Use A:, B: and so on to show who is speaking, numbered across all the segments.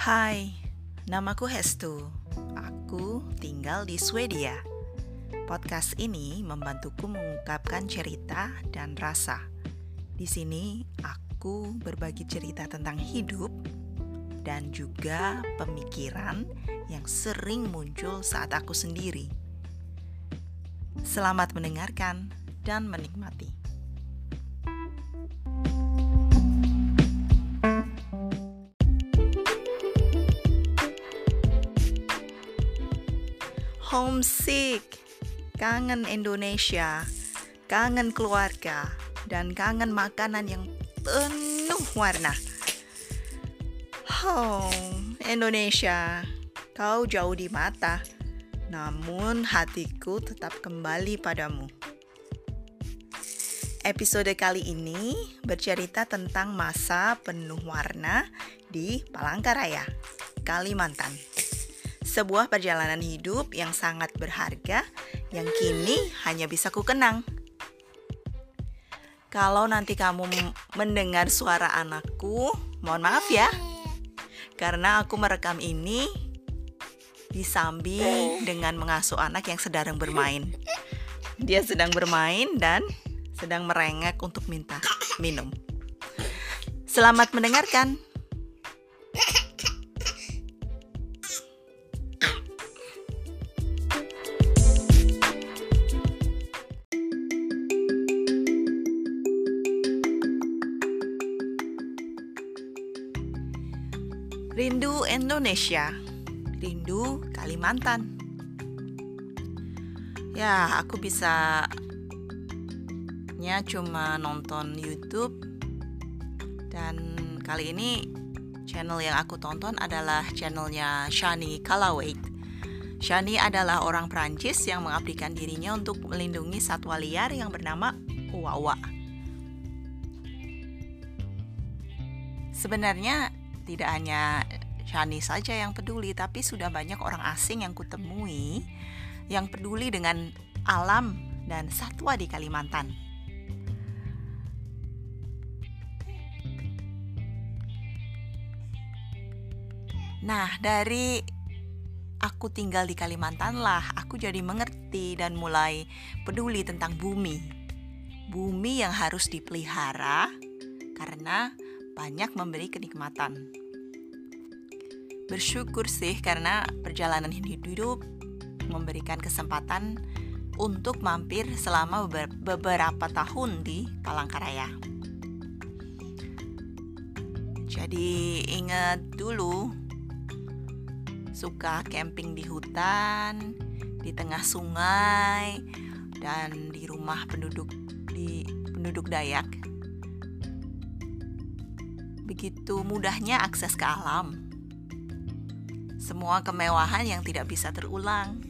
A: Hai, namaku Hestu. Aku tinggal di Swedia. Podcast ini membantuku mengungkapkan cerita dan rasa. Di sini aku berbagi cerita tentang hidup dan juga pemikiran yang sering muncul saat aku sendiri. Selamat mendengarkan dan menikmati. Homesick, kangen Indonesia, kangen keluarga, dan kangen makanan yang penuh warna. Home, Indonesia, kau jauh di mata, namun hatiku tetap kembali padamu. Episode kali ini bercerita tentang masa penuh warna di Palangkaraya, Kalimantan sebuah perjalanan hidup yang sangat berharga yang kini hanya bisa ku kenang. Kalau nanti kamu mendengar suara anakku, mohon maaf ya. Karena aku merekam ini disambi dengan mengasuh anak yang sedang bermain. Dia sedang bermain dan sedang merengek untuk minta minum. Selamat mendengarkan. Rindu Indonesia, rindu Kalimantan. Ya, aku bisa nya cuma nonton YouTube dan kali ini channel yang aku tonton adalah channelnya Shani Kalawait. Shani adalah orang Prancis yang mengabdikan dirinya untuk melindungi satwa liar yang bernama Wawa. Sebenarnya tidak hanya Shani saja yang peduli, tapi sudah banyak orang asing yang kutemui yang peduli dengan alam dan satwa di Kalimantan. Nah, dari aku tinggal di Kalimantan lah, aku jadi mengerti dan mulai peduli tentang bumi. Bumi yang harus dipelihara karena banyak memberi kenikmatan bersyukur sih karena perjalanan hidup memberikan kesempatan untuk mampir selama beberapa tahun di Palangkaraya. Jadi ingat dulu suka camping di hutan, di tengah sungai dan di rumah penduduk di penduduk Dayak. Begitu mudahnya akses ke alam semua kemewahan yang tidak bisa terulang.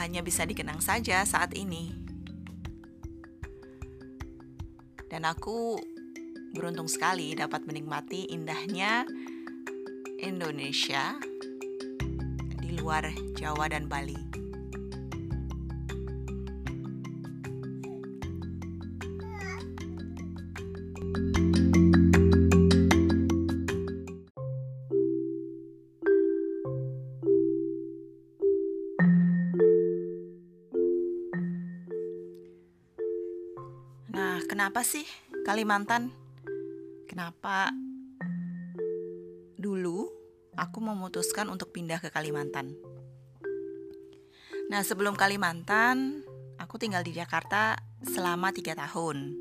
A: Hanya bisa dikenang saja saat ini. Dan aku beruntung sekali dapat menikmati indahnya Indonesia di luar Jawa dan Bali. Kenapa sih Kalimantan? Kenapa dulu aku memutuskan untuk pindah ke Kalimantan? Nah, sebelum Kalimantan, aku tinggal di Jakarta selama tiga tahun.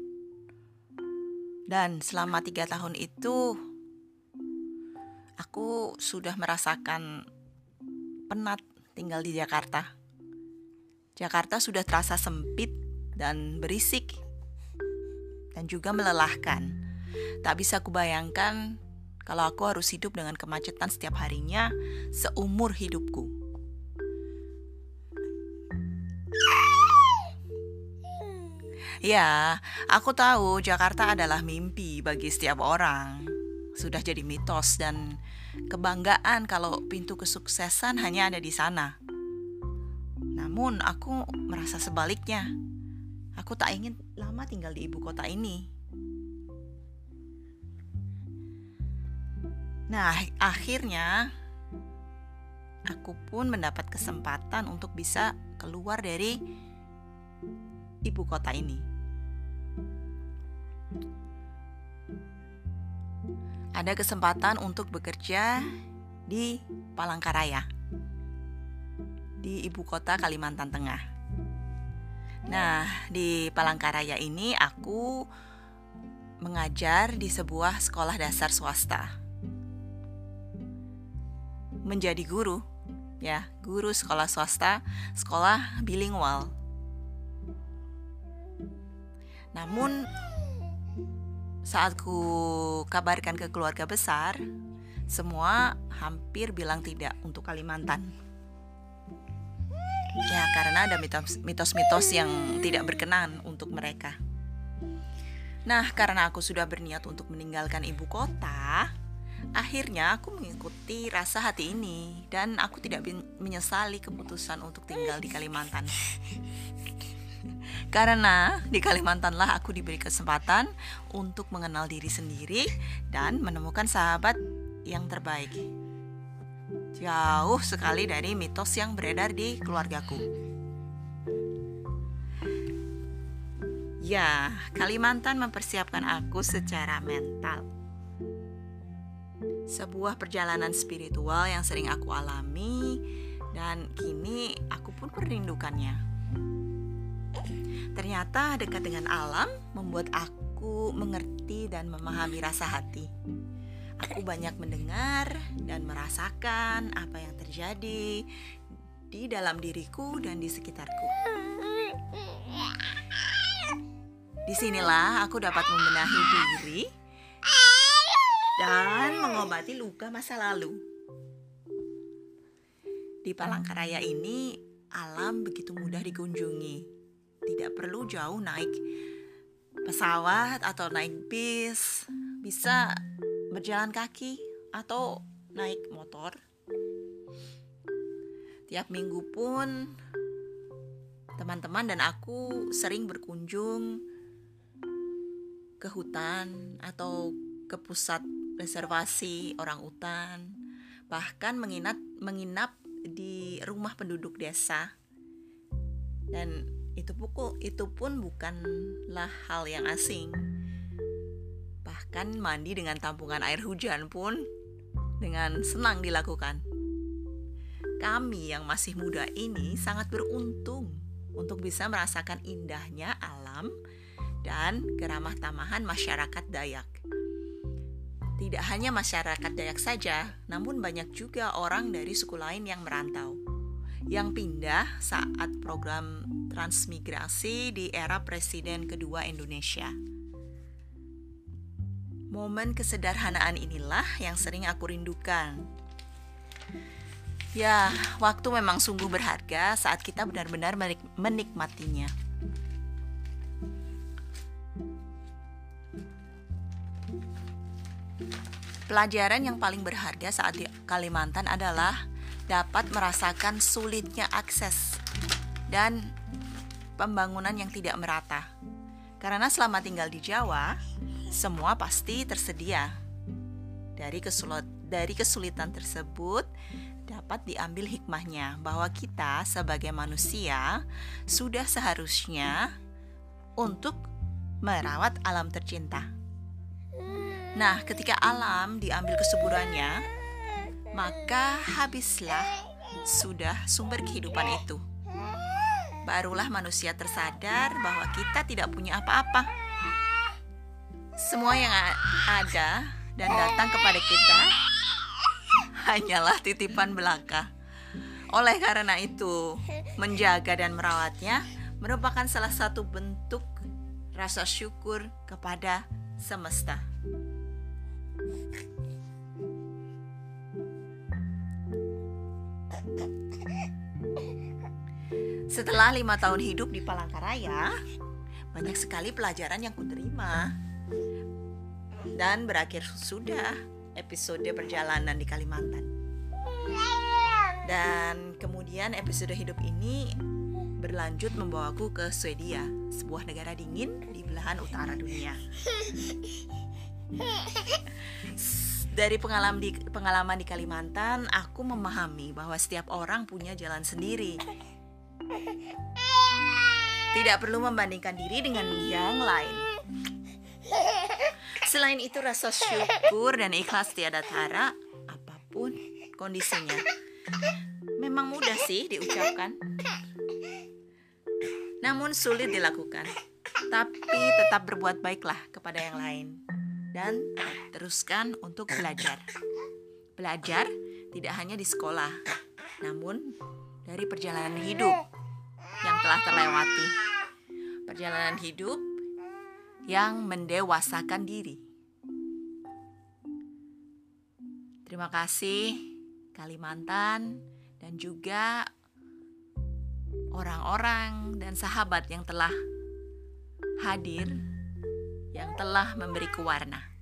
A: Dan selama tiga tahun itu, aku sudah merasakan penat tinggal di Jakarta. Jakarta sudah terasa sempit dan berisik dan juga melelahkan. Tak bisa kubayangkan kalau aku harus hidup dengan kemacetan setiap harinya seumur hidupku. Ya, aku tahu Jakarta adalah mimpi bagi setiap orang. Sudah jadi mitos dan kebanggaan kalau pintu kesuksesan hanya ada di sana. Namun aku merasa sebaliknya. Aku tak ingin lama tinggal di ibu kota ini. Nah, akhirnya aku pun mendapat kesempatan untuk bisa keluar dari ibu kota ini. Ada kesempatan untuk bekerja di Palangkaraya, di ibu kota Kalimantan Tengah. Nah, di Palangkaraya ini aku mengajar di sebuah sekolah dasar swasta. Menjadi guru, ya, guru sekolah swasta, sekolah bilingual. Namun saat ku kabarkan ke keluarga besar, semua hampir bilang tidak untuk Kalimantan. Ya, karena ada mitos-mitos yang tidak berkenan untuk mereka. Nah, karena aku sudah berniat untuk meninggalkan ibu kota, akhirnya aku mengikuti rasa hati ini dan aku tidak menyesali keputusan untuk tinggal di Kalimantan. Karena di Kalimantanlah aku diberi kesempatan untuk mengenal diri sendiri dan menemukan sahabat yang terbaik. Jauh sekali dari mitos yang beredar di keluargaku. Ya, Kalimantan mempersiapkan aku secara mental. Sebuah perjalanan spiritual yang sering aku alami dan kini aku pun merindukannya. Ternyata dekat dengan alam membuat aku mengerti dan memahami rasa hati. Aku banyak mendengar dan merasakan apa yang terjadi di dalam diriku dan di sekitarku. Di sinilah aku dapat membenahi diri dan mengobati luka masa lalu. Di Palangkaraya ini, alam begitu mudah dikunjungi. Tidak perlu jauh naik pesawat atau naik bis, bisa berjalan kaki atau naik motor. Tiap minggu pun teman-teman dan aku sering berkunjung ke hutan atau ke pusat reservasi orang hutan, bahkan menginap menginap di rumah penduduk desa. Dan itu pukul itu pun bukanlah hal yang asing. Bahkan mandi dengan tampungan air hujan pun dengan senang dilakukan. Kami yang masih muda ini sangat beruntung untuk bisa merasakan indahnya alam dan keramah tamahan masyarakat Dayak. Tidak hanya masyarakat Dayak saja, namun banyak juga orang dari suku lain yang merantau, yang pindah saat program transmigrasi di era Presiden kedua Indonesia. Momen kesederhanaan inilah yang sering aku rindukan. Ya, waktu memang sungguh berharga saat kita benar-benar menikmatinya. Pelajaran yang paling berharga saat di Kalimantan adalah dapat merasakan sulitnya akses dan pembangunan yang tidak merata. Karena selama tinggal di Jawa, semua pasti tersedia. Dari kesulit dari kesulitan tersebut dapat diambil hikmahnya bahwa kita sebagai manusia sudah seharusnya untuk merawat alam tercinta. Nah, ketika alam diambil kesuburannya, maka habislah sudah sumber kehidupan itu. Barulah manusia tersadar bahwa kita tidak punya apa-apa. Semua yang ada dan datang kepada kita hanyalah titipan belaka. Oleh karena itu, menjaga dan merawatnya merupakan salah satu bentuk rasa syukur kepada semesta. Setelah lima tahun hidup di Palangkaraya, banyak sekali pelajaran yang kuterima. Dan berakhir sudah episode perjalanan di Kalimantan. Dan kemudian episode hidup ini berlanjut membawaku ke Swedia, sebuah negara dingin di belahan utara dunia. Dari pengalaman di pengalaman di Kalimantan, aku memahami bahwa setiap orang punya jalan sendiri. Tidak perlu membandingkan diri dengan yang lain. Selain itu rasa syukur dan ikhlas tiada tara apa pun kondisinya. Memang mudah sih diucapkan. Namun sulit dilakukan. Tapi tetap berbuat baiklah kepada yang lain dan teruskan untuk belajar. Belajar tidak hanya di sekolah, namun dari perjalanan hidup yang telah terlewati. Perjalanan hidup yang mendewasakan diri. Terima kasih Kalimantan dan juga orang-orang dan sahabat yang telah hadir yang telah memberiku warna.